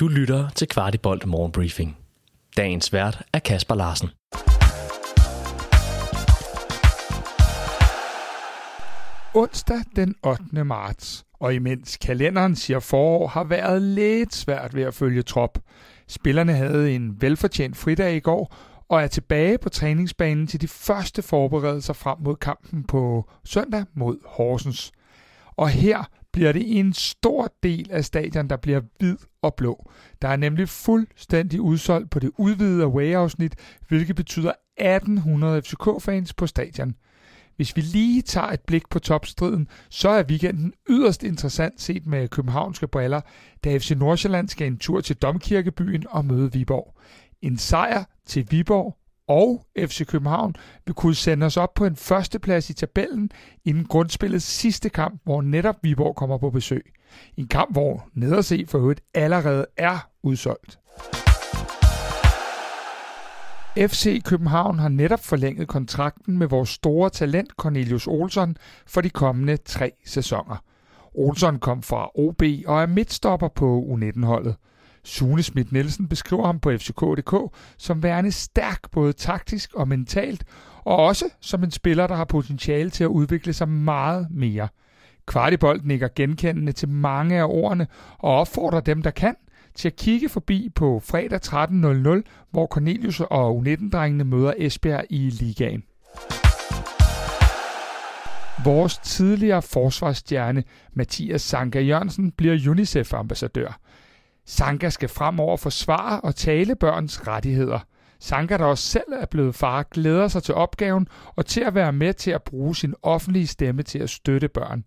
Du lytter til Kvartibolt Morgenbriefing. Dagens vært er Kasper Larsen. Onsdag den 8. marts, og imens kalenderen siger forår, har været lidt svært ved at følge trop. Spillerne havde en velfortjent fridag i går, og er tilbage på træningsbanen til de første forberedelser frem mod kampen på søndag mod Horsens. Og her bliver det en stor del af stadion, der bliver hvid og blå. Der er nemlig fuldstændig udsolgt på det udvidede away-afsnit, hvilket betyder 1800 FCK-fans på stadion. Hvis vi lige tager et blik på topstriden, så er weekenden yderst interessant set med københavnske briller, da FC Nordsjælland skal en tur til Domkirkebyen og møde Viborg. En sejr til Viborg og FC København vil kunne sende os op på en førsteplads i tabellen inden grundspillets sidste kamp, hvor netop Viborg kommer på besøg. En kamp, hvor nederse for øvrigt allerede er udsolgt. FC København har netop forlænget kontrakten med vores store talent Cornelius Olsson for de kommende tre sæsoner. Olsson kom fra OB og er midtstopper på U19-holdet. Sune Schmidt Nielsen beskriver ham på FCK.dk som værende stærk både taktisk og mentalt, og også som en spiller, der har potentiale til at udvikle sig meget mere. Kvartibold nikker genkendende til mange af ordene og opfordrer dem, der kan, til at kigge forbi på fredag 13.00, hvor Cornelius og U19-drengene møder Esbjerg i ligaen. Vores tidligere forsvarsstjerne Mathias Sanka Jørgensen bliver UNICEF-ambassadør. Sanka skal fremover forsvare og tale børns rettigheder. Sanka, der også selv er blevet far, glæder sig til opgaven og til at være med til at bruge sin offentlige stemme til at støtte børn.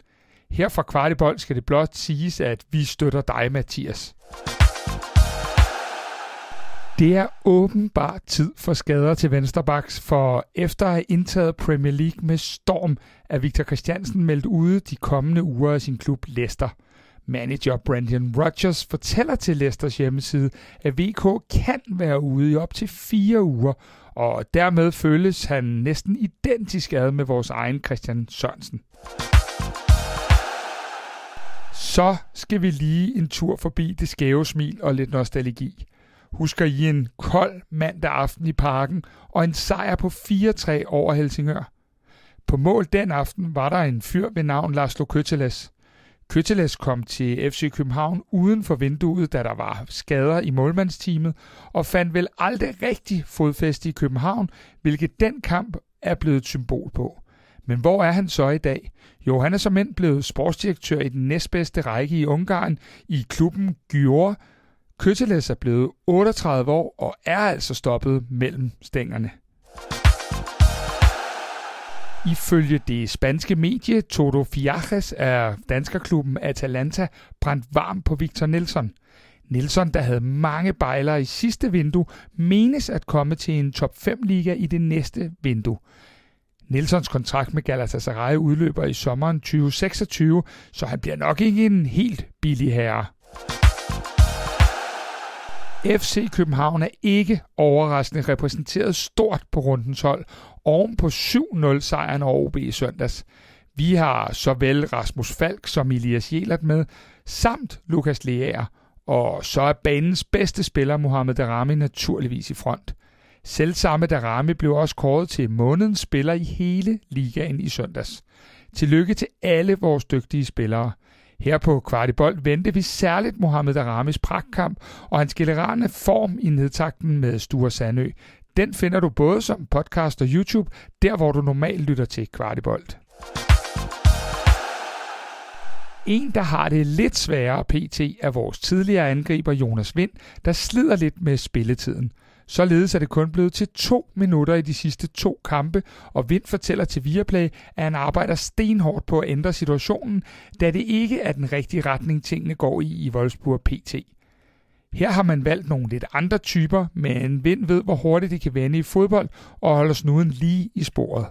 Her fra Kvartibold skal det blot siges, at vi støtter dig, Mathias. Det er åbenbart tid for skader til Vensterbaks, for efter at have indtaget Premier League med storm, er Victor Christiansen meldt ude de kommende uger af sin klub Leicester. Manager Brandon Rodgers fortæller til Leicesters hjemmeside, at VK kan være ude i op til fire uger, og dermed føles han næsten identisk ad med vores egen Christian Sørensen. Så skal vi lige en tur forbi det skæve smil og lidt nostalgi husker I en kold mandag aften i parken og en sejr på 4-3 over Helsingør. På mål den aften var der en fyr ved navn Lars Køteles. Køteles kom til FC København uden for vinduet, da der var skader i målmandsteamet, og fandt vel aldrig rigtig fodfæste i København, hvilket den kamp er blevet et symbol på. Men hvor er han så i dag? Jo, han er som end blevet sportsdirektør i den næstbedste række i Ungarn i klubben Győr, Køteles er blevet 38 år og er altså stoppet mellem stængerne. Ifølge det spanske medie Todo Fiajes er danskerklubben Atalanta brændt varm på Victor Nelson. Nelson, der havde mange bejlere i sidste vindue, menes at komme til en top 5-liga i det næste vindue. Nelsons kontrakt med Galatasaray udløber i sommeren 2026, så han bliver nok ikke en helt billig herre. FC København er ikke overraskende repræsenteret stort på rundens hold, oven på 7-0 sejren over OB i søndags. Vi har såvel Rasmus Falk som Elias Jelert med, samt Lukas Leaer, og så er banens bedste spiller Mohamed Darami naturligvis i front. Selvsamme Darami blev også kåret til månedens spiller i hele ligaen i søndags. Tillykke til alle vores dygtige spillere. Her på Kvartibold vendte vi særligt Mohamed Aramis pragtkamp og hans generelle form i nedtakten med Sture Sandø. Den finder du både som podcast og YouTube, der hvor du normalt lytter til Kvartibold. En, der har det lidt sværere pt. er vores tidligere angriber Jonas Vind, der slider lidt med spilletiden. Således er det kun blevet til to minutter i de sidste to kampe, og Vind fortæller til Viaplay, at han arbejder stenhårdt på at ændre situationen, da det ikke er den rigtige retning, tingene går i i Wolfsburg PT. Her har man valgt nogle lidt andre typer, men Vind ved, hvor hurtigt det kan vende i fodbold og holder snuden lige i sporet.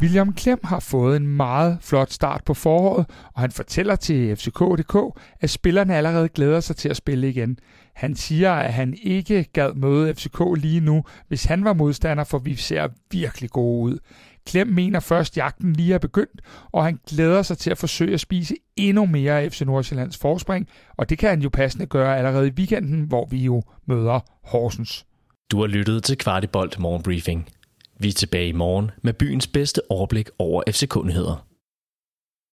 William Klem har fået en meget flot start på foråret, og han fortæller til FCK.dk, at spillerne allerede glæder sig til at spille igen. Han siger, at han ikke gad møde FCK lige nu, hvis han var modstander, for vi ser virkelig gode ud. Klem mener først, at jagten lige er begyndt, og han glæder sig til at forsøge at spise endnu mere af FC Nordsjællands forspring, og det kan han jo passende gøre allerede i weekenden, hvor vi jo møder Horsens. Du har lyttet til Kvartibolt Morgenbriefing. Vi er tilbage i morgen med byens bedste overblik over FCK-nyheder.